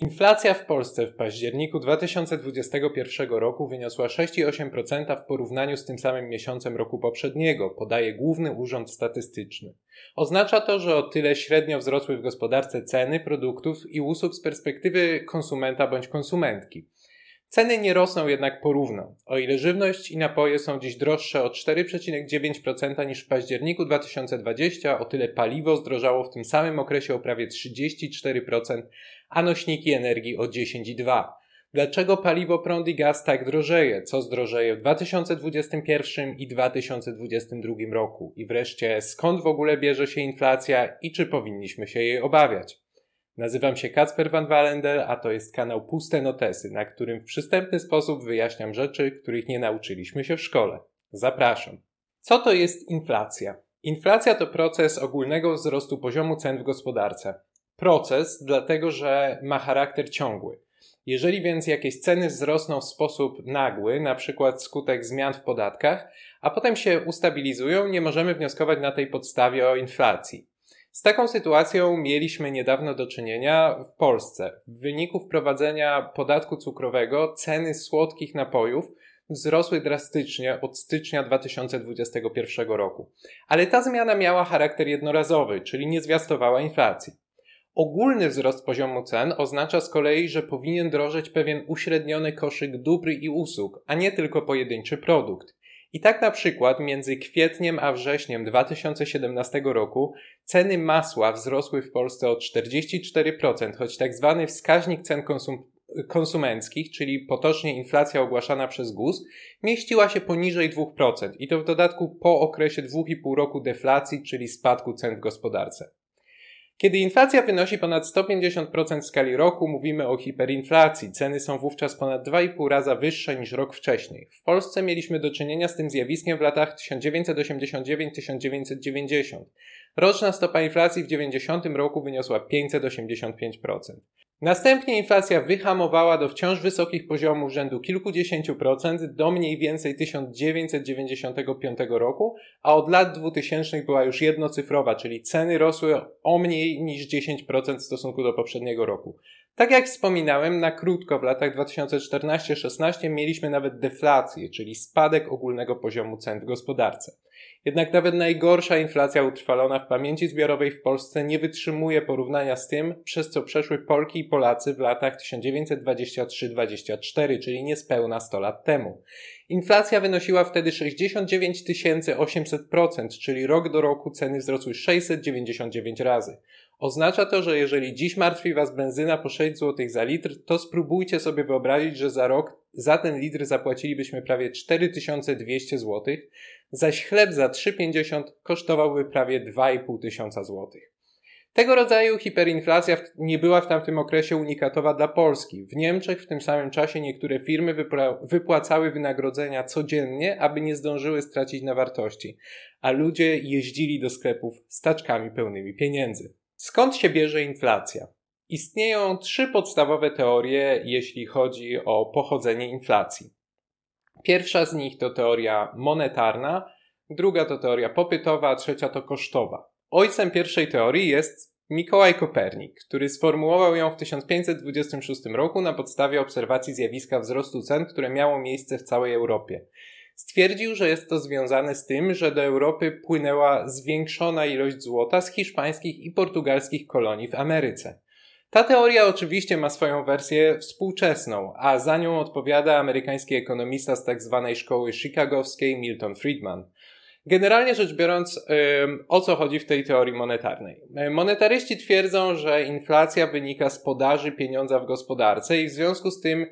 Inflacja w Polsce w październiku 2021 roku wyniosła 6,8% w porównaniu z tym samym miesiącem roku poprzedniego, podaje Główny Urząd Statystyczny. Oznacza to, że o tyle średnio wzrosły w gospodarce ceny produktów i usług z perspektywy konsumenta bądź konsumentki. Ceny nie rosną jednak porówno. O ile żywność i napoje są dziś droższe o 4,9% niż w październiku 2020, o tyle paliwo zdrożało w tym samym okresie o prawie 34%, a nośniki energii o 10,2%. Dlaczego paliwo, prąd i gaz tak drożeje? Co zdrożeje w 2021 i 2022 roku? I wreszcie, skąd w ogóle bierze się inflacja i czy powinniśmy się jej obawiać? Nazywam się Kacper Van Walendel, a to jest kanał Puste Notesy, na którym w przystępny sposób wyjaśniam rzeczy, których nie nauczyliśmy się w szkole. Zapraszam. Co to jest inflacja? Inflacja to proces ogólnego wzrostu poziomu cen w gospodarce. Proces, dlatego że ma charakter ciągły. Jeżeli więc jakieś ceny wzrosną w sposób nagły, na przykład skutek zmian w podatkach, a potem się ustabilizują, nie możemy wnioskować na tej podstawie o inflacji. Z taką sytuacją mieliśmy niedawno do czynienia w Polsce. W wyniku wprowadzenia podatku cukrowego ceny słodkich napojów wzrosły drastycznie od stycznia 2021 roku. Ale ta zmiana miała charakter jednorazowy, czyli nie zwiastowała inflacji. Ogólny wzrost poziomu cen oznacza z kolei, że powinien drożeć pewien uśredniony koszyk dóbr i usług, a nie tylko pojedynczy produkt. I tak na przykład między kwietniem a wrześniem 2017 roku ceny masła wzrosły w Polsce o 44%, choć tak zwany wskaźnik cen konsum konsumenckich, czyli potocznie inflacja ogłaszana przez GUS, mieściła się poniżej 2% i to w dodatku po okresie 2,5 roku deflacji, czyli spadku cen w gospodarce. Kiedy inflacja wynosi ponad 150% w skali roku, mówimy o hiperinflacji. Ceny są wówczas ponad 2,5 raza wyższe niż rok wcześniej. W Polsce mieliśmy do czynienia z tym zjawiskiem w latach 1989-1990. Roczna stopa inflacji w 90 roku wyniosła 585%. Następnie inflacja wyhamowała do wciąż wysokich poziomów rzędu kilkudziesięciu procent do mniej więcej 1995 roku, a od lat 2000 była już jednocyfrowa, czyli ceny rosły o mniej niż 10% w stosunku do poprzedniego roku. Tak jak wspominałem, na krótko w latach 2014-16 mieliśmy nawet deflację, czyli spadek ogólnego poziomu cen w gospodarce. Jednak nawet najgorsza inflacja utrwalona w pamięci zbiorowej w Polsce nie wytrzymuje porównania z tym, przez co przeszły Polki i Polacy w latach 1923-24, czyli niespełna 100 lat temu. Inflacja wynosiła wtedy 69 800%, czyli rok do roku ceny wzrosły 699 razy. Oznacza to, że jeżeli dziś martwi Was benzyna po 6 zł za litr, to spróbujcie sobie wyobrazić, że za rok za ten litr zapłacilibyśmy prawie 4200 zł, zaś chleb za 3,50 kosztowałby prawie 2,5 tysiąca złotych. Tego rodzaju hiperinflacja nie była w tamtym okresie unikatowa dla Polski. W Niemczech w tym samym czasie niektóre firmy wypłacały wynagrodzenia codziennie, aby nie zdążyły stracić na wartości, a ludzie jeździli do sklepów z taczkami pełnymi pieniędzy. Skąd się bierze inflacja? Istnieją trzy podstawowe teorie, jeśli chodzi o pochodzenie inflacji. Pierwsza z nich to teoria monetarna, druga to teoria popytowa, a trzecia to kosztowa. Ojcem pierwszej teorii jest Mikołaj Kopernik, który sformułował ją w 1526 roku na podstawie obserwacji zjawiska wzrostu cen, które miało miejsce w całej Europie. Stwierdził, że jest to związane z tym, że do Europy płynęła zwiększona ilość złota z hiszpańskich i portugalskich kolonii w Ameryce. Ta teoria oczywiście ma swoją wersję współczesną, a za nią odpowiada amerykański ekonomista z tak zwanej szkoły chicagowskiej Milton Friedman. Generalnie rzecz biorąc, o co chodzi w tej teorii monetarnej? Monetaryści twierdzą, że inflacja wynika z podaży pieniądza w gospodarce i w związku z tym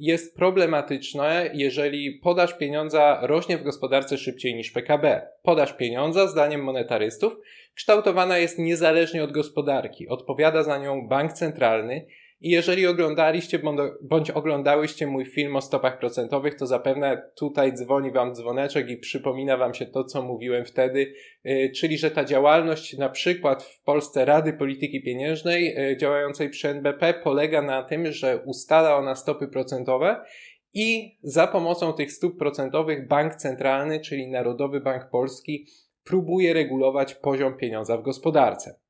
jest problematyczne, jeżeli podaż pieniądza rośnie w gospodarce szybciej niż PKB. Podaż pieniądza, zdaniem monetarystów, kształtowana jest niezależnie od gospodarki. Odpowiada za nią bank centralny i jeżeli oglądaliście bądź oglądałyście mój film o stopach procentowych, to zapewne tutaj dzwoni wam dzwoneczek i przypomina wam się to, co mówiłem wtedy, y, czyli że ta działalność na przykład w Polsce Rady Polityki Pieniężnej y, działającej przy NBP polega na tym, że ustala ona stopy procentowe i za pomocą tych stóp procentowych bank centralny, czyli Narodowy Bank Polski, próbuje regulować poziom pieniądza w gospodarce.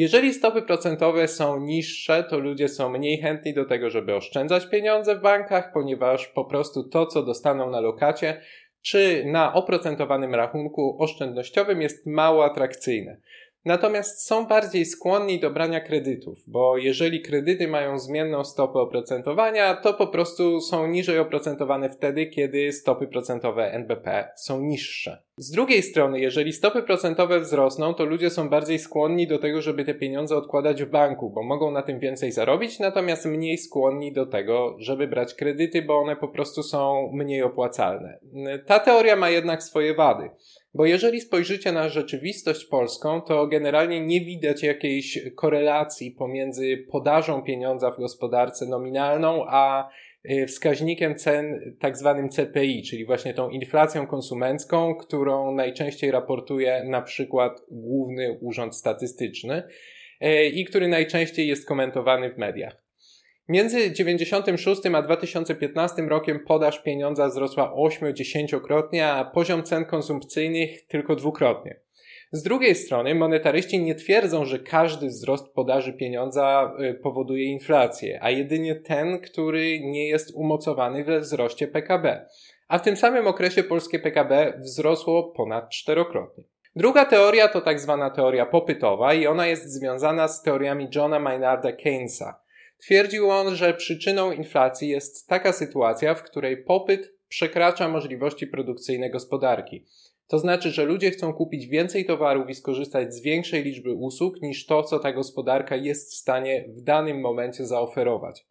Jeżeli stopy procentowe są niższe, to ludzie są mniej chętni do tego, żeby oszczędzać pieniądze w bankach, ponieważ po prostu to, co dostaną na lokacie, czy na oprocentowanym rachunku oszczędnościowym jest mało atrakcyjne. Natomiast są bardziej skłonni do brania kredytów, bo jeżeli kredyty mają zmienną stopę oprocentowania, to po prostu są niżej oprocentowane wtedy, kiedy stopy procentowe NBP są niższe. Z drugiej strony, jeżeli stopy procentowe wzrosną, to ludzie są bardziej skłonni do tego, żeby te pieniądze odkładać w banku, bo mogą na tym więcej zarobić, natomiast mniej skłonni do tego, żeby brać kredyty, bo one po prostu są mniej opłacalne. Ta teoria ma jednak swoje wady. Bo jeżeli spojrzycie na rzeczywistość polską, to generalnie nie widać jakiejś korelacji pomiędzy podażą pieniądza w gospodarce nominalną, a wskaźnikiem cen tak zwanym CPI, czyli właśnie tą inflacją konsumencką, którą najczęściej raportuje na przykład Główny Urząd Statystyczny y, i który najczęściej jest komentowany w mediach. Między 96 a 2015 rokiem podaż pieniądza wzrosła 8-10-krotnie, a poziom cen konsumpcyjnych tylko dwukrotnie. Z drugiej strony, monetaryści nie twierdzą, że każdy wzrost podaży pieniądza y, powoduje inflację, a jedynie ten, który nie jest umocowany we wzroście PKB. A w tym samym okresie polskie PKB wzrosło ponad czterokrotnie. Druga teoria to tak zwana teoria popytowa i ona jest związana z teoriami Johna Maynarda Keynesa. Twierdził on, że przyczyną inflacji jest taka sytuacja, w której popyt przekracza możliwości produkcyjne gospodarki. To znaczy, że ludzie chcą kupić więcej towarów i skorzystać z większej liczby usług niż to, co ta gospodarka jest w stanie w danym momencie zaoferować.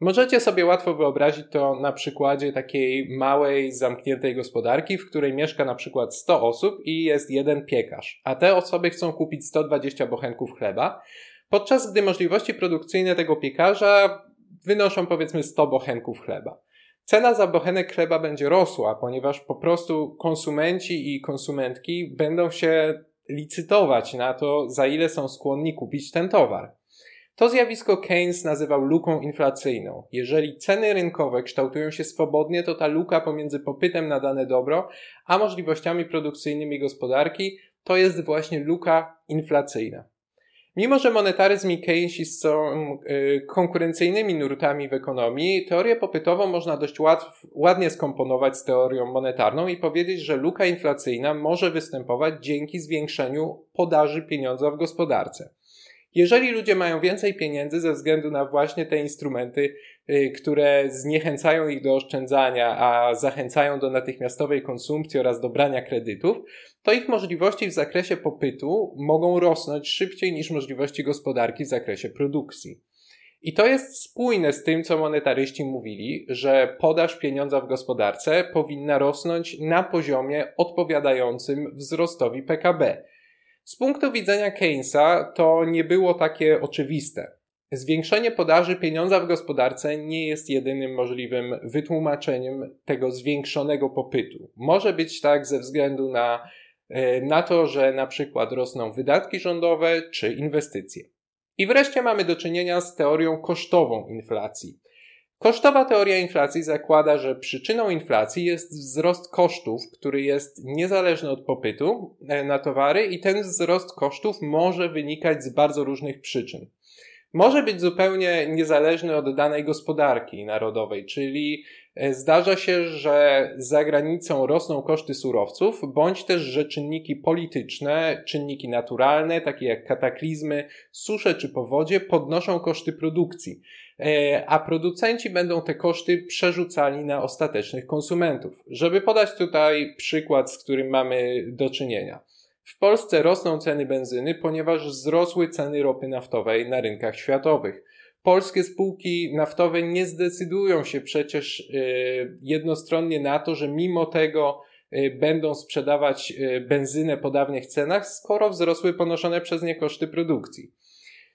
Możecie sobie łatwo wyobrazić to na przykładzie takiej małej, zamkniętej gospodarki, w której mieszka na przykład 100 osób i jest jeden piekarz, a te osoby chcą kupić 120 bochenków chleba, podczas gdy możliwości produkcyjne tego piekarza wynoszą powiedzmy 100 bochenków chleba. Cena za bochenek chleba będzie rosła, ponieważ po prostu konsumenci i konsumentki będą się licytować na to, za ile są skłonni kupić ten towar. To zjawisko Keynes nazywał luką inflacyjną. Jeżeli ceny rynkowe kształtują się swobodnie, to ta luka pomiędzy popytem na dane dobro, a możliwościami produkcyjnymi gospodarki to jest właśnie luka inflacyjna. Mimo, że monetaryzm i keynesizm są y, konkurencyjnymi nurtami w ekonomii, teorię popytową można dość łatw, ładnie skomponować z teorią monetarną i powiedzieć, że luka inflacyjna może występować dzięki zwiększeniu podaży pieniądza w gospodarce. Jeżeli ludzie mają więcej pieniędzy ze względu na właśnie te instrumenty, y, które zniechęcają ich do oszczędzania, a zachęcają do natychmiastowej konsumpcji oraz do brania kredytów, to ich możliwości w zakresie popytu mogą rosnąć szybciej niż możliwości gospodarki w zakresie produkcji. I to jest spójne z tym, co monetaryści mówili, że podaż pieniądza w gospodarce powinna rosnąć na poziomie odpowiadającym wzrostowi PKB. Z punktu widzenia Keynesa to nie było takie oczywiste. Zwiększenie podaży pieniądza w gospodarce nie jest jedynym możliwym wytłumaczeniem tego zwiększonego popytu. Może być tak ze względu na, e, na to, że na przykład rosną wydatki rządowe czy inwestycje. I wreszcie mamy do czynienia z teorią kosztową inflacji. Kosztowa teoria inflacji zakłada, że przyczyną inflacji jest wzrost kosztów, który jest niezależny od popytu e, na towary i ten wzrost kosztów może wynikać z bardzo różnych przyczyn. Może być zupełnie niezależny od danej gospodarki narodowej, czyli e, zdarza się, że za granicą rosną koszty surowców, bądź też, że czynniki polityczne, czynniki naturalne, takie jak kataklizmy, susze czy powodzie, podnoszą koszty produkcji. E, a producenci będą te koszty przerzucali na ostatecznych konsumentów. Żeby podać tutaj przykład, z którym mamy do czynienia. W Polsce rosną ceny benzyny, ponieważ wzrosły ceny ropy naftowej na rynkach światowych. Polskie spółki naftowe nie zdecydują się przecież e, jednostronnie na to, że mimo tego e, będą sprzedawać benzynę po dawnych cenach, skoro wzrosły ponoszone przez nie koszty produkcji.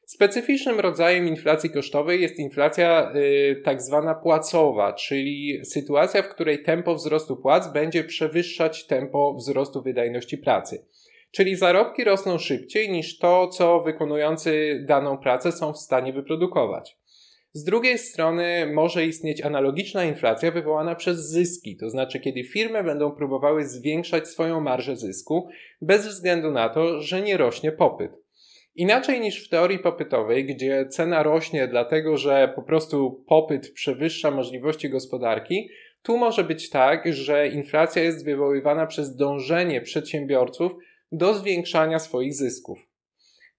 Specyficznym rodzajem inflacji kosztowej jest inflacja y, tak zwana płacowa, czyli sytuacja, w której tempo wzrostu płac będzie przewyższać tempo wzrostu wydajności pracy. Czyli zarobki rosną szybciej niż to, co wykonujący daną pracę są w stanie wyprodukować. Z drugiej strony może istnieć analogiczna inflacja wywołana przez zyski, to znaczy kiedy firmy będą próbowały zwiększać swoją marżę zysku bez względu na to, że nie rośnie popyt. Inaczej niż w teorii popytowej, gdzie cena rośnie dlatego, że po prostu popyt przewyższa możliwości gospodarki, tu może być tak, że inflacja jest wywoływana przez dążenie przedsiębiorców do zwiększania swoich zysków.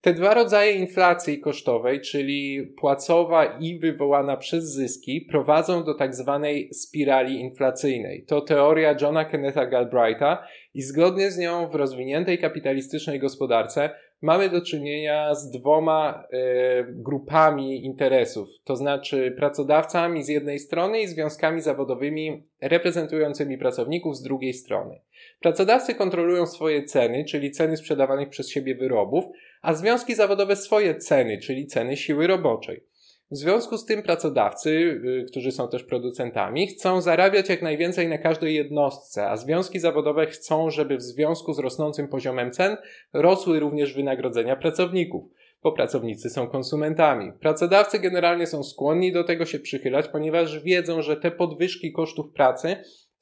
Te dwa rodzaje inflacji kosztowej, czyli płacowa i wywołana przez zyski, prowadzą do tak zwanej spirali inflacyjnej. To teoria Johna Kennetha Galbraitha i zgodnie z nią w rozwiniętej kapitalistycznej gospodarce mamy do czynienia z dwoma y, grupami interesów, to znaczy pracodawcami z jednej strony i związkami zawodowymi reprezentującymi pracowników z drugiej strony. Pracodawcy kontrolują swoje ceny, czyli ceny sprzedawanych przez siebie wyrobów, a związki zawodowe swoje ceny, czyli ceny siły roboczej. W związku z tym pracodawcy, y, którzy są też producentami, chcą zarabiać jak najwięcej na każdej jednostce, a związki zawodowe chcą, żeby w związku z rosnącym poziomem cen rosły również wynagrodzenia pracowników, bo pracownicy są konsumentami. Pracodawcy generalnie są skłonni do tego się przychylać, ponieważ wiedzą, że te podwyżki kosztów pracy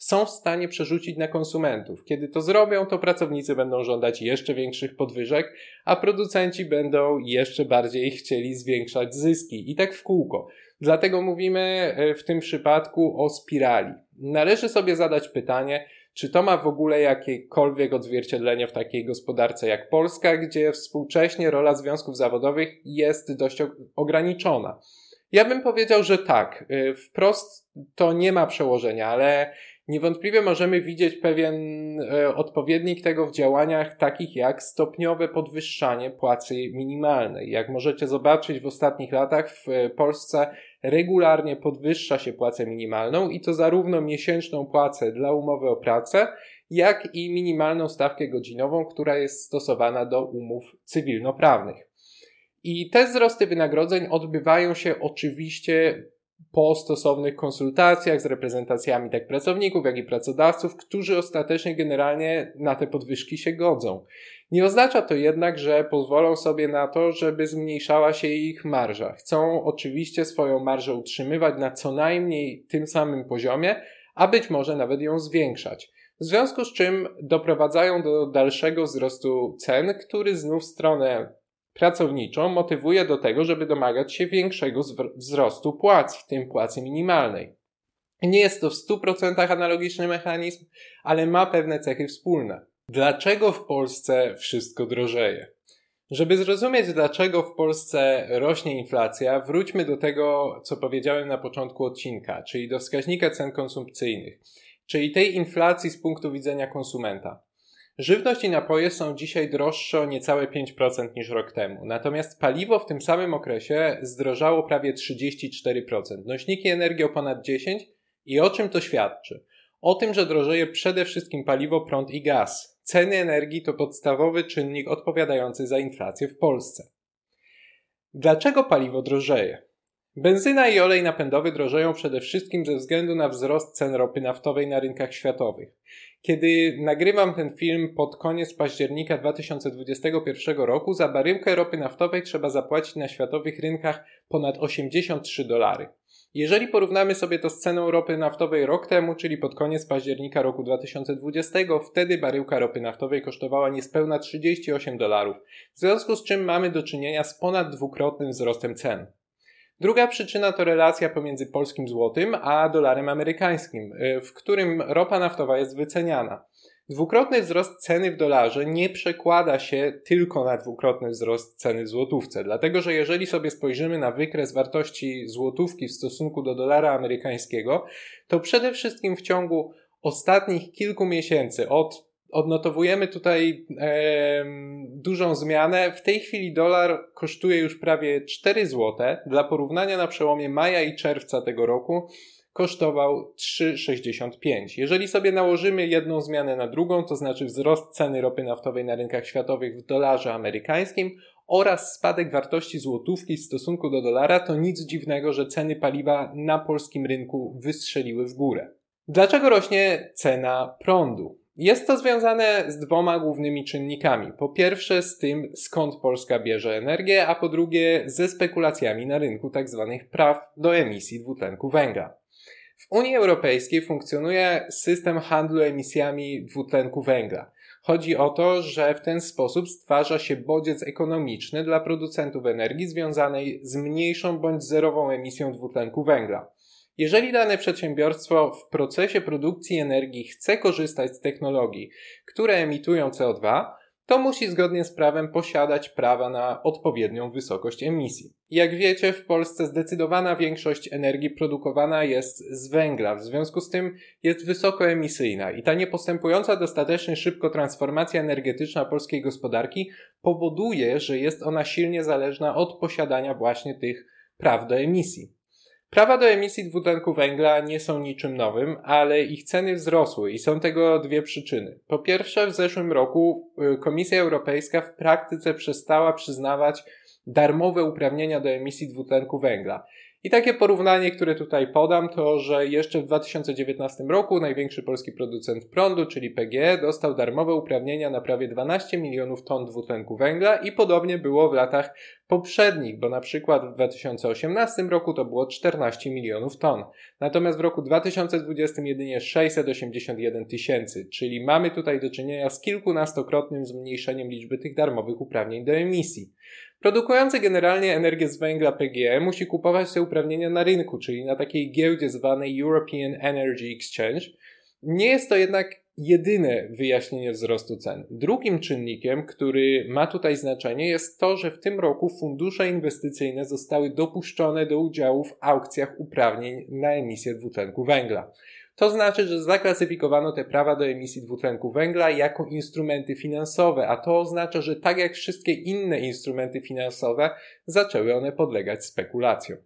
są w stanie przerzucić na konsumentów. Kiedy to zrobią, to pracownicy będą żądać jeszcze większych podwyżek, a producenci będą jeszcze bardziej chcieli zwiększać zyski. I tak w kółko. Dlatego mówimy e, w tym przypadku o spirali. Należy sobie zadać pytanie, czy to ma w ogóle jakiekolwiek odzwierciedlenie w takiej gospodarce jak Polska, gdzie współcześnie rola związków zawodowych jest dość ograniczona. Ja bym powiedział, że tak. E, wprost to nie ma przełożenia, ale Niewątpliwie możemy widzieć pewien e, odpowiednik tego w działaniach takich jak stopniowe podwyższanie płacy minimalnej. Jak możecie zobaczyć w ostatnich latach w Polsce regularnie podwyższa się płacę minimalną i to zarówno miesięczną płacę dla umowy o pracę, jak i minimalną stawkę godzinową, która jest stosowana do umów cywilnoprawnych. I te wzrosty wynagrodzeń odbywają się oczywiście po stosownych konsultacjach z reprezentacjami tak pracowników, jak i pracodawców, którzy ostatecznie generalnie na te podwyżki się godzą. Nie oznacza to jednak, że pozwolą sobie na to, żeby zmniejszała się ich marża. Chcą oczywiście swoją marżę utrzymywać na co najmniej tym samym poziomie, a być może nawet ją zwiększać. W związku z czym doprowadzają do dalszego wzrostu cen, który znów stronę pracowniczą motywuje do tego, żeby domagać się większego wzrostu płac, w tym płacy minimalnej. Nie jest to w 100% analogiczny mechanizm, ale ma pewne cechy wspólne. Dlaczego w Polsce wszystko drożeje? Żeby zrozumieć, dlaczego w Polsce rośnie inflacja, wróćmy do tego, co powiedziałem na początku odcinka, czyli do wskaźnika cen konsumpcyjnych, czyli tej inflacji z punktu widzenia konsumenta. Żywność i napoje są dzisiaj droższe o niecałe 5% niż rok temu, natomiast paliwo w tym samym okresie zdrożało prawie 34%, nośniki energii o ponad 10% i o czym to świadczy? O tym, że drożeje przede wszystkim paliwo, prąd i gaz. Ceny energii to podstawowy czynnik odpowiadający za inflację w Polsce. Dlaczego paliwo drożeje? Benzyna i olej napędowy drożeją przede wszystkim ze względu na wzrost cen ropy naftowej na rynkach światowych. Kiedy nagrywam ten film pod koniec października 2021 roku, za baryłkę ropy naftowej trzeba zapłacić na światowych rynkach ponad 83 dolary. Jeżeli porównamy sobie to z ceną ropy naftowej rok temu, czyli pod koniec października roku 2020, wtedy baryłka ropy naftowej kosztowała niespełna 38 dolarów, w związku z czym mamy do czynienia z ponad dwukrotnym wzrostem cen. Druga przyczyna to relacja pomiędzy polskim złotym a dolarem amerykańskim, y, w którym ropa naftowa jest wyceniana. Dwukrotny wzrost ceny w dolarze nie przekłada się tylko na dwukrotny wzrost ceny w złotówce, dlatego że jeżeli sobie spojrzymy na wykres wartości złotówki w stosunku do dolara amerykańskiego, to przede wszystkim w ciągu ostatnich kilku miesięcy, od odnotowujemy tutaj e, dużą zmianę. W tej chwili dolar kosztuje już prawie 4 zł. Dla porównania na przełomie maja i czerwca tego roku kosztował 3,65. Jeżeli sobie nałożymy jedną zmianę na drugą, to znaczy wzrost ceny ropy naftowej na rynkach światowych w dolarze amerykańskim oraz spadek wartości złotówki w stosunku do dolara, to nic dziwnego, że ceny paliwa na polskim rynku wystrzeliły w górę. Dlaczego rośnie cena prądu? Jest to związane z dwoma głównymi czynnikami. Po pierwsze z tym, skąd Polska bierze energię, a po drugie ze spekulacjami na rynku tzw. Tak praw do emisji dwutlenku węgla. W Unii Europejskiej funkcjonuje system handlu emisjami dwutlenku węgla. Chodzi o to, że w ten sposób stwarza się bodziec ekonomiczny dla producentów energii związanej z mniejszą bądź zerową emisją dwutlenku węgla. Jeżeli dane przedsiębiorstwo w procesie produkcji energii chce korzystać z technologii, które emitują CO2, to musi zgodnie z prawem posiadać prawa na odpowiednią wysokość emisji. Jak wiecie, w Polsce zdecydowana większość energii produkowana jest z węgla, w związku z tym jest wysokoemisyjna i ta niepostępująca dostatecznie szybko transformacja energetyczna polskiej gospodarki powoduje, że jest ona silnie zależna od posiadania właśnie tych praw do emisji. Prawa do emisji dwutlenku węgla nie są niczym nowym, ale ich ceny wzrosły i są tego dwie przyczyny. Po pierwsze, w zeszłym roku y, Komisja Europejska w praktyce przestała przyznawać darmowe uprawnienia do emisji dwutlenku węgla. I takie porównanie, które tutaj podam, to że jeszcze w 2019 roku największy polski producent prądu, czyli PGE, dostał darmowe uprawnienia na prawie 12 milionów ton dwutlenku węgla i podobnie było w latach poprzednich, bo na przykład w 2018 roku to było 14 milionów ton. Natomiast w roku 2020 jedynie 681 tysięcy, czyli mamy tutaj do czynienia z kilkunastokrotnym zmniejszeniem liczby tych darmowych uprawnień do emisji. Produkujący generalnie energię z węgla PGE musi kupować te uprawnienia na rynku, czyli na takiej giełdzie zwanej European Energy Exchange. Nie jest to jednak jedyne wyjaśnienie wzrostu cen. Drugim czynnikiem, który ma tutaj znaczenie, jest to, że w tym roku fundusze inwestycyjne zostały dopuszczone do udziału w aukcjach uprawnień na emisję dwutlenku węgla. To znaczy, że zaklasyfikowano te prawa do emisji dwutlenku węgla jako instrumenty finansowe, a to oznacza, że tak jak wszystkie inne instrumenty finansowe, zaczęły one podlegać spekulacjom.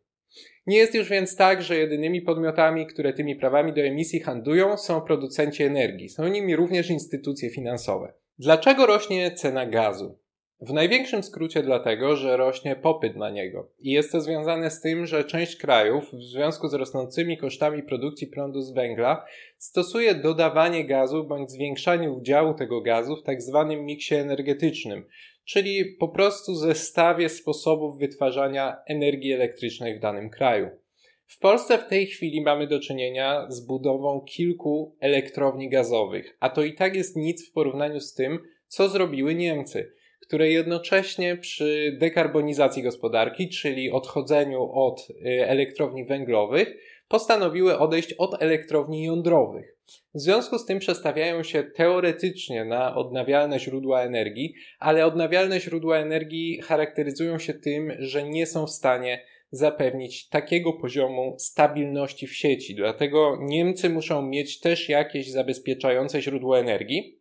Nie jest już więc tak, że jedynymi podmiotami, które tymi prawami do emisji handlują, są producenci energii. Są nimi również instytucje finansowe. Dlaczego rośnie cena gazu? W największym skrócie dlatego, że rośnie popyt na niego. I jest to związane z tym, że część krajów w związku z rosnącymi kosztami produkcji prądu z węgla stosuje dodawanie gazu bądź zwiększanie udziału tego gazu w tak zwanym miksie energetycznym, czyli po prostu zestawie sposobów wytwarzania energii elektrycznej w danym kraju. W Polsce w tej chwili mamy do czynienia z budową kilku elektrowni gazowych, a to i tak jest nic w porównaniu z tym, co zrobiły Niemcy które jednocześnie przy dekarbonizacji gospodarki, czyli odchodzeniu od y, elektrowni węglowych, postanowiły odejść od elektrowni jądrowych. W związku z tym przestawiają się teoretycznie na odnawialne źródła energii, ale odnawialne źródła energii charakteryzują się tym, że nie są w stanie zapewnić takiego poziomu stabilności w sieci. Dlatego Niemcy muszą mieć też jakieś zabezpieczające źródło energii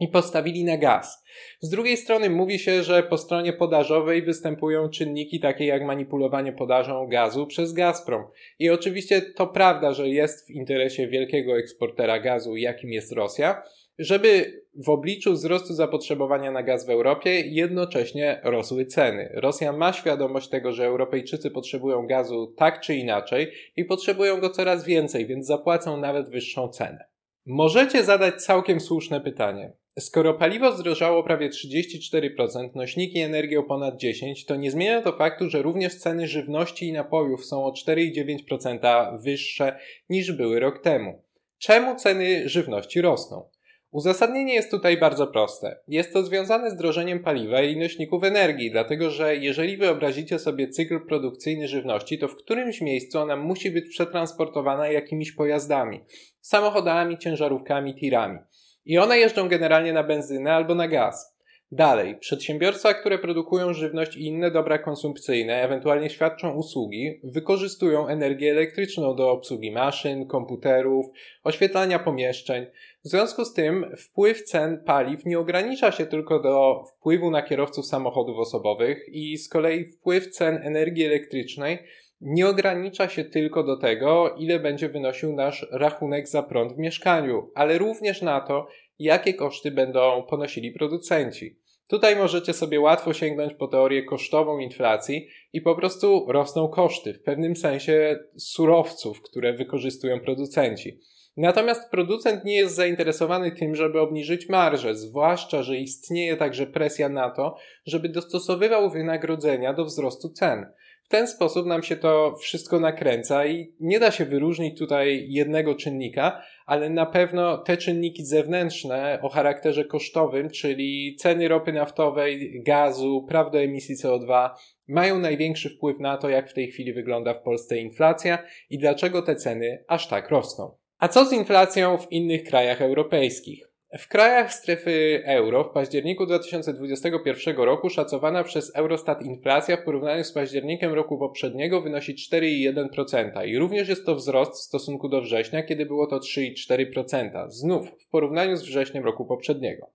i postawili na gaz. Z drugiej strony mówi się, że po stronie podażowej występują czynniki takie jak manipulowanie podażą gazu przez Gazprom. I oczywiście to prawda, że jest w interesie wielkiego eksportera gazu, jakim jest Rosja, żeby w obliczu wzrostu zapotrzebowania na gaz w Europie jednocześnie rosły ceny. Rosja ma świadomość tego, że Europejczycy potrzebują gazu tak czy inaczej i potrzebują go coraz więcej, więc zapłacą nawet wyższą cenę. Możecie zadać całkiem słuszne pytanie. Skoro paliwo zdrożało prawie 34%, nośniki energii o ponad 10%, to nie zmienia to faktu, że również ceny żywności i napojów są o 4,9% wyższe niż były rok temu. Czemu ceny żywności rosną? Uzasadnienie jest tutaj bardzo proste. Jest to związane z drożeniem paliwa i nośników energii, dlatego że jeżeli wyobrazicie sobie cykl produkcyjny żywności, to w którymś miejscu ona musi być przetransportowana jakimiś pojazdami samochodami, ciężarówkami, tirami. I one jeżdżą generalnie na benzynę albo na gaz. Dalej, przedsiębiorstwa, które produkują żywność i inne dobra konsumpcyjne, ewentualnie świadczą usługi, wykorzystują energię elektryczną do obsługi maszyn, komputerów, oświetlania pomieszczeń. W związku z tym wpływ cen paliw nie ogranicza się tylko do wpływu na kierowców samochodów osobowych i z kolei wpływ cen energii elektrycznej nie ogranicza się tylko do tego, ile będzie wynosił nasz rachunek za prąd w mieszkaniu, ale również na to, jakie koszty będą ponosili producenci. Tutaj możecie sobie łatwo sięgnąć po teorię kosztową inflacji i po prostu rosną koszty, w pewnym sensie surowców, które wykorzystują producenci. Natomiast producent nie jest zainteresowany tym, żeby obniżyć marżę, zwłaszcza, że istnieje także presja na to, żeby dostosowywał wynagrodzenia do wzrostu cen. W ten sposób nam się to wszystko nakręca i nie da się wyróżnić tutaj jednego czynnika, ale na pewno te czynniki zewnętrzne o charakterze kosztowym, czyli ceny ropy naftowej, gazu, praw do emisji CO2, mają największy wpływ na to, jak w tej chwili wygląda w Polsce inflacja i dlaczego te ceny aż tak rosną. A co z inflacją w innych krajach europejskich? W krajach strefy euro w październiku 2021 roku szacowana przez Eurostat inflacja w porównaniu z październikiem roku poprzedniego wynosi 4,1% i również jest to wzrost w stosunku do września, kiedy było to 3,4%. Znów w porównaniu z wrześniem roku poprzedniego.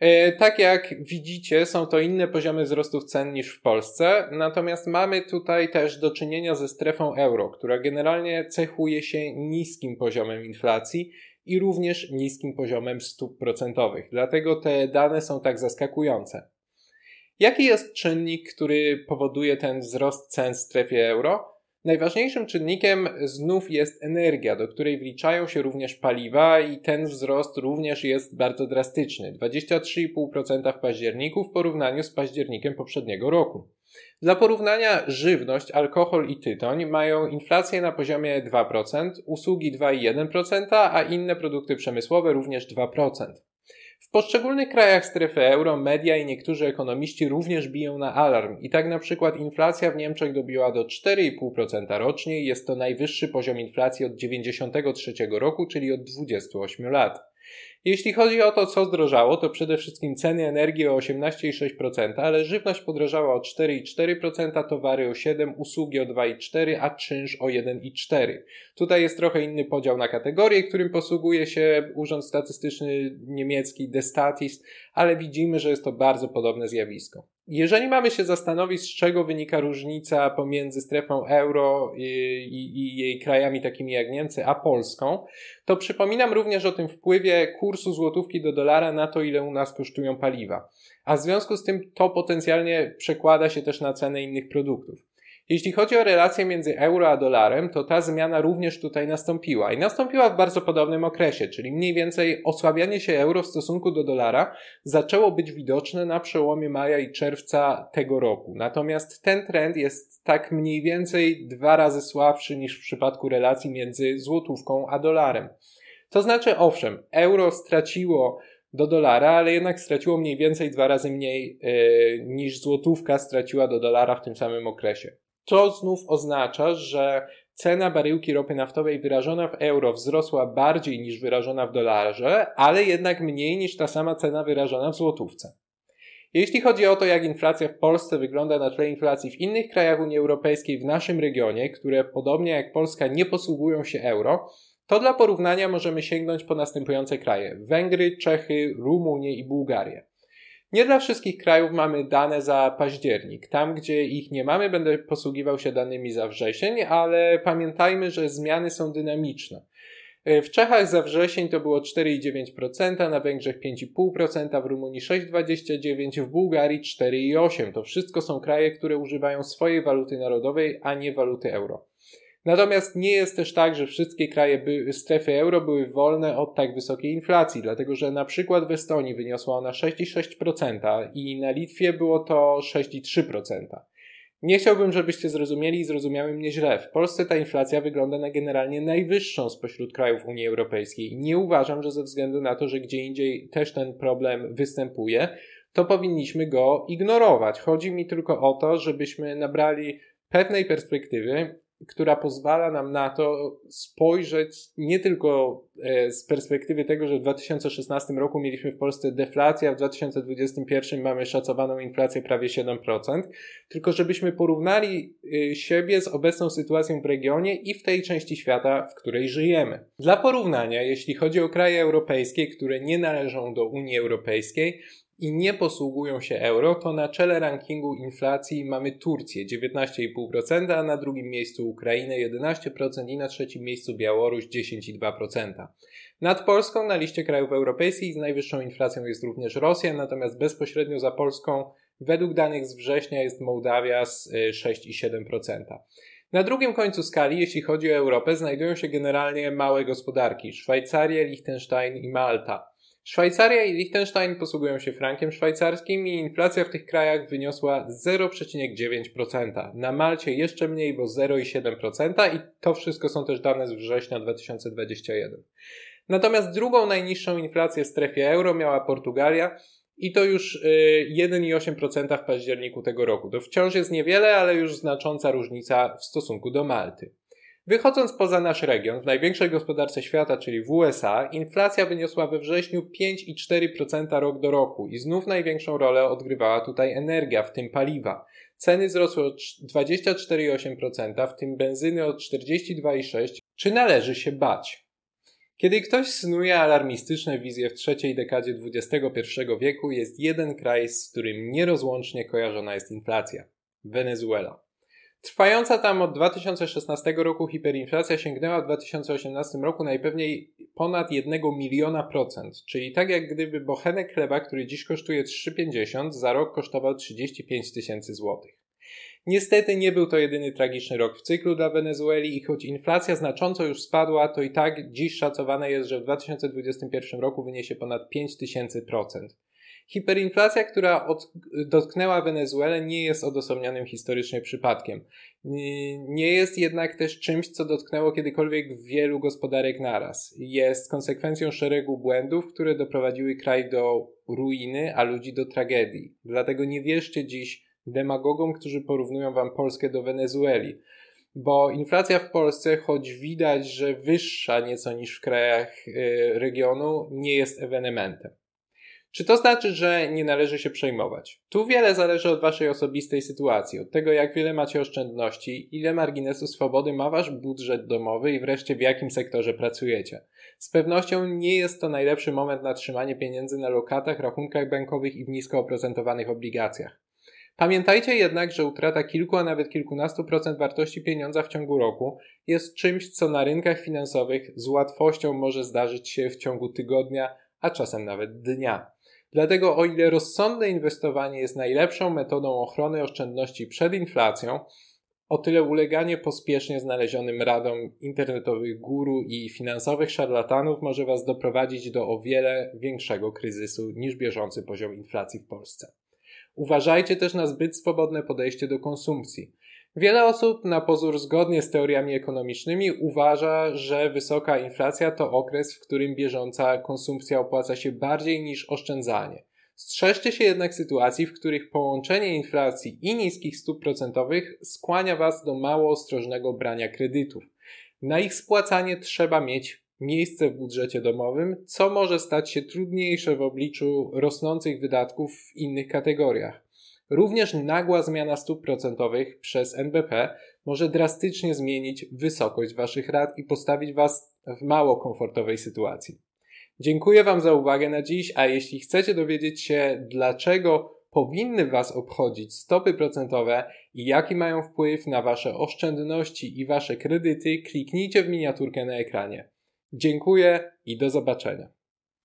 E, tak jak widzicie, są to inne poziomy wzrostów cen niż w Polsce, natomiast mamy tutaj też do czynienia ze strefą euro, która generalnie cechuje się niskim poziomem inflacji i również niskim poziomem stóp procentowych. Dlatego te dane są tak zaskakujące. Jaki jest czynnik, który powoduje ten wzrost cen w strefie euro? Najważniejszym czynnikiem znów jest energia, do której wliczają się również paliwa i ten wzrost również jest bardzo drastyczny 23,5% w październiku w porównaniu z październikiem poprzedniego roku. Dla porównania żywność, alkohol i tytoń mają inflację na poziomie 2%, usługi 2,1%, a inne produkty przemysłowe również 2%. W poszczególnych krajach strefy euro media i niektórzy ekonomiści również biją na alarm i tak na przykład inflacja w Niemczech dobiła do 4,5% rocznie jest to najwyższy poziom inflacji od 1993 roku, czyli od 28 lat. Jeśli chodzi o to, co zdrożało, to przede wszystkim ceny energii o 18,6%, ale żywność podrożała o 4,4%, towary o 7%, usługi o 2,4%, a czynsz o 1,4%. Tutaj jest trochę inny podział na kategorie, którym posługuje się Urząd Statystyczny Niemiecki Destatis, ale widzimy, że jest to bardzo podobne zjawisko. Jeżeli mamy się zastanowić, z czego wynika różnica pomiędzy strefą euro i, i, i, jej krajami takimi jak Niemcy, a Polską, to przypominam również o tym wpływie kursu złotówki do dolara na to, ile u nas kosztują paliwa. A w związku z tym to potencjalnie przekłada się też na cenę innych produktów. Jeśli chodzi o relację między euro a dolarem, to ta zmiana również tutaj nastąpiła i nastąpiła w bardzo podobnym okresie, czyli mniej więcej osłabianie się euro w stosunku do dolara zaczęło być widoczne na przełomie maja i czerwca tego roku. Natomiast ten trend jest tak mniej więcej dwa razy słabszy niż w przypadku relacji między złotówką a dolarem. To znaczy, owszem, euro straciło do dolara, ale jednak straciło mniej więcej dwa razy mniej yy, niż złotówka straciła do dolara w tym samym okresie. To znów oznacza, że cena baryłki ropy naftowej wyrażona w euro wzrosła bardziej niż wyrażona w dolarze, ale jednak mniej niż ta sama cena wyrażona w złotówce. Jeśli chodzi o to, jak inflacja w Polsce wygląda na tle inflacji w innych krajach Unii Europejskiej w naszym regionie, które podobnie jak Polska nie posługują się euro, to dla porównania możemy sięgnąć po następujące kraje: Węgry, Czechy, Rumunię i Bułgarię. Nie dla wszystkich krajów mamy dane za październik. Tam, gdzie ich nie mamy, będę posługiwał się danymi za wrzesień, ale pamiętajmy, że zmiany są dynamiczne. E, w Czechach za wrzesień to było 4,9%, na Węgrzech 5,5%, w Rumunii 6,29%, w Bułgarii 4,8%. To wszystko są kraje, które używają swojej waluty narodowej, a nie waluty euro. Natomiast nie jest też tak, że wszystkie kraje by, strefy euro były wolne od tak wysokiej inflacji, dlatego że na przykład w Estonii wyniosła ona 6,6% i na Litwie było to 6,3%. Nie chciałbym, żebyście zrozumieli i zrozumiały mnie źle. W Polsce ta inflacja wygląda na generalnie najwyższą spośród krajów Unii Europejskiej. Nie uważam, że ze względu na to, że gdzie indziej też ten problem występuje, to powinniśmy go ignorować. Chodzi mi tylko o to, żebyśmy nabrali pewnej perspektywy która pozwala nam na to spojrzeć nie tylko e, z perspektywy tego, że w 2016 roku mieliśmy w Polsce deflację, a w 2021 mamy szacowaną inflację prawie 7%, tylko żebyśmy porównali e, siebie z obecną sytuacją w regionie i w tej części świata, w której żyjemy. Dla porównania, jeśli chodzi o kraje europejskie, które nie należą do Unii Europejskiej, i nie posługują się euro, to na czele rankingu inflacji mamy Turcję 19,5%, a na drugim miejscu Ukrainę 11% i na trzecim miejscu Białoruś 10,2%. Nad Polską na liście krajów europejskich z najwyższą inflacją jest również Rosja, natomiast bezpośrednio za Polską według danych z września jest Mołdawia z 6,7%. Na drugim końcu skali, jeśli chodzi o Europę, znajdują się generalnie małe gospodarki Szwajcaria, Liechtenstein i Malta. Szwajcaria i Liechtenstein posługują się frankiem szwajcarskim i inflacja w tych krajach wyniosła 0,9%. Na Malcie jeszcze mniej, bo 0,7% i to wszystko są też dane z września 2021. Natomiast drugą najniższą inflację w strefie euro miała Portugalia i to już 1,8% y, w październiku tego roku. To wciąż jest niewiele, ale już znacząca różnica w stosunku do Malty. Wychodząc poza nasz region, w największej gospodarce świata, czyli w USA, inflacja wyniosła we wrześniu 5,4% rok do roku i znów największą rolę odgrywała tutaj energia, w tym paliwa. Ceny wzrosły o 24,8%, w tym benzyny o 42,6%. Czy należy się bać? Kiedy ktoś snuje alarmistyczne wizje w trzeciej dekadzie XXI wieku, jest jeden kraj, z którym nierozłącznie kojarzona jest inflacja Wenezuela. Trwająca tam od 2016 roku hiperinflacja sięgnęła w 2018 roku najpewniej ponad 1 miliona procent, czyli tak jak gdyby bochenek chleba, który dziś kosztuje 3,50, za rok kosztował 35 tysięcy złotych. Niestety nie był to jedyny tragiczny rok w cyklu dla Wenezueli i choć inflacja znacząco już spadła, to i tak dziś szacowane jest, że w 2021 roku wyniesie ponad 5000%. Hiperinflacja, która od, dotknęła Wenezuelę, nie jest odosobnionym historycznie przypadkiem. Nie jest jednak też czymś, co dotknęło kiedykolwiek wielu gospodarek naraz. Jest konsekwencją szeregu błędów, które doprowadziły kraj do ruiny, a ludzi do tragedii. Dlatego nie wierzcie dziś demagogom, którzy porównują wam Polskę do Wenezueli. Bo inflacja w Polsce, choć widać, że wyższa nieco niż w krajach y, regionu, nie jest ewenementem. Czy to znaczy, że nie należy się przejmować? Tu wiele zależy od Waszej osobistej sytuacji, od tego, jak wiele macie oszczędności, ile marginesu swobody ma Wasz budżet domowy i wreszcie w jakim sektorze pracujecie. Z pewnością nie jest to najlepszy moment na trzymanie pieniędzy na lokatach, rachunkach bankowych i w nisko oprocentowanych obligacjach. Pamiętajcie jednak, że utrata kilku, a nawet kilkunastu procent wartości pieniądza w ciągu roku jest czymś, co na rynkach finansowych z łatwością może zdarzyć się w ciągu tygodnia, a czasem nawet dnia. Dlatego o ile rozsądne inwestowanie jest najlepszą metodą ochrony oszczędności przed inflacją, o tyle uleganie pospiesznie znalezionym radom internetowych guru i finansowych szarlatanów może Was doprowadzić do o wiele większego kryzysu niż bieżący poziom inflacji w Polsce. Uważajcie też na zbyt swobodne podejście do konsumpcji. Wiele osób na pozór zgodnie z teoriami ekonomicznymi uważa, że wysoka inflacja to okres, w którym bieżąca konsumpcja opłaca się bardziej niż oszczędzanie. Strzeżcie się jednak sytuacji, w których połączenie inflacji i niskich stóp procentowych skłania Was do mało ostrożnego brania kredytów. Na ich spłacanie trzeba mieć miejsce w budżecie domowym, co może stać się trudniejsze w obliczu rosnących wydatków w innych kategoriach. Również nagła zmiana stóp procentowych przez NBP może drastycznie zmienić wysokość Waszych rat i postawić Was w mało komfortowej sytuacji. Dziękuję Wam za uwagę na dziś, a jeśli chcecie dowiedzieć się, dlaczego powinny Was obchodzić stopy procentowe i jaki mają wpływ na Wasze oszczędności i Wasze kredyty, kliknijcie w miniaturkę na ekranie. Dziękuję i do zobaczenia.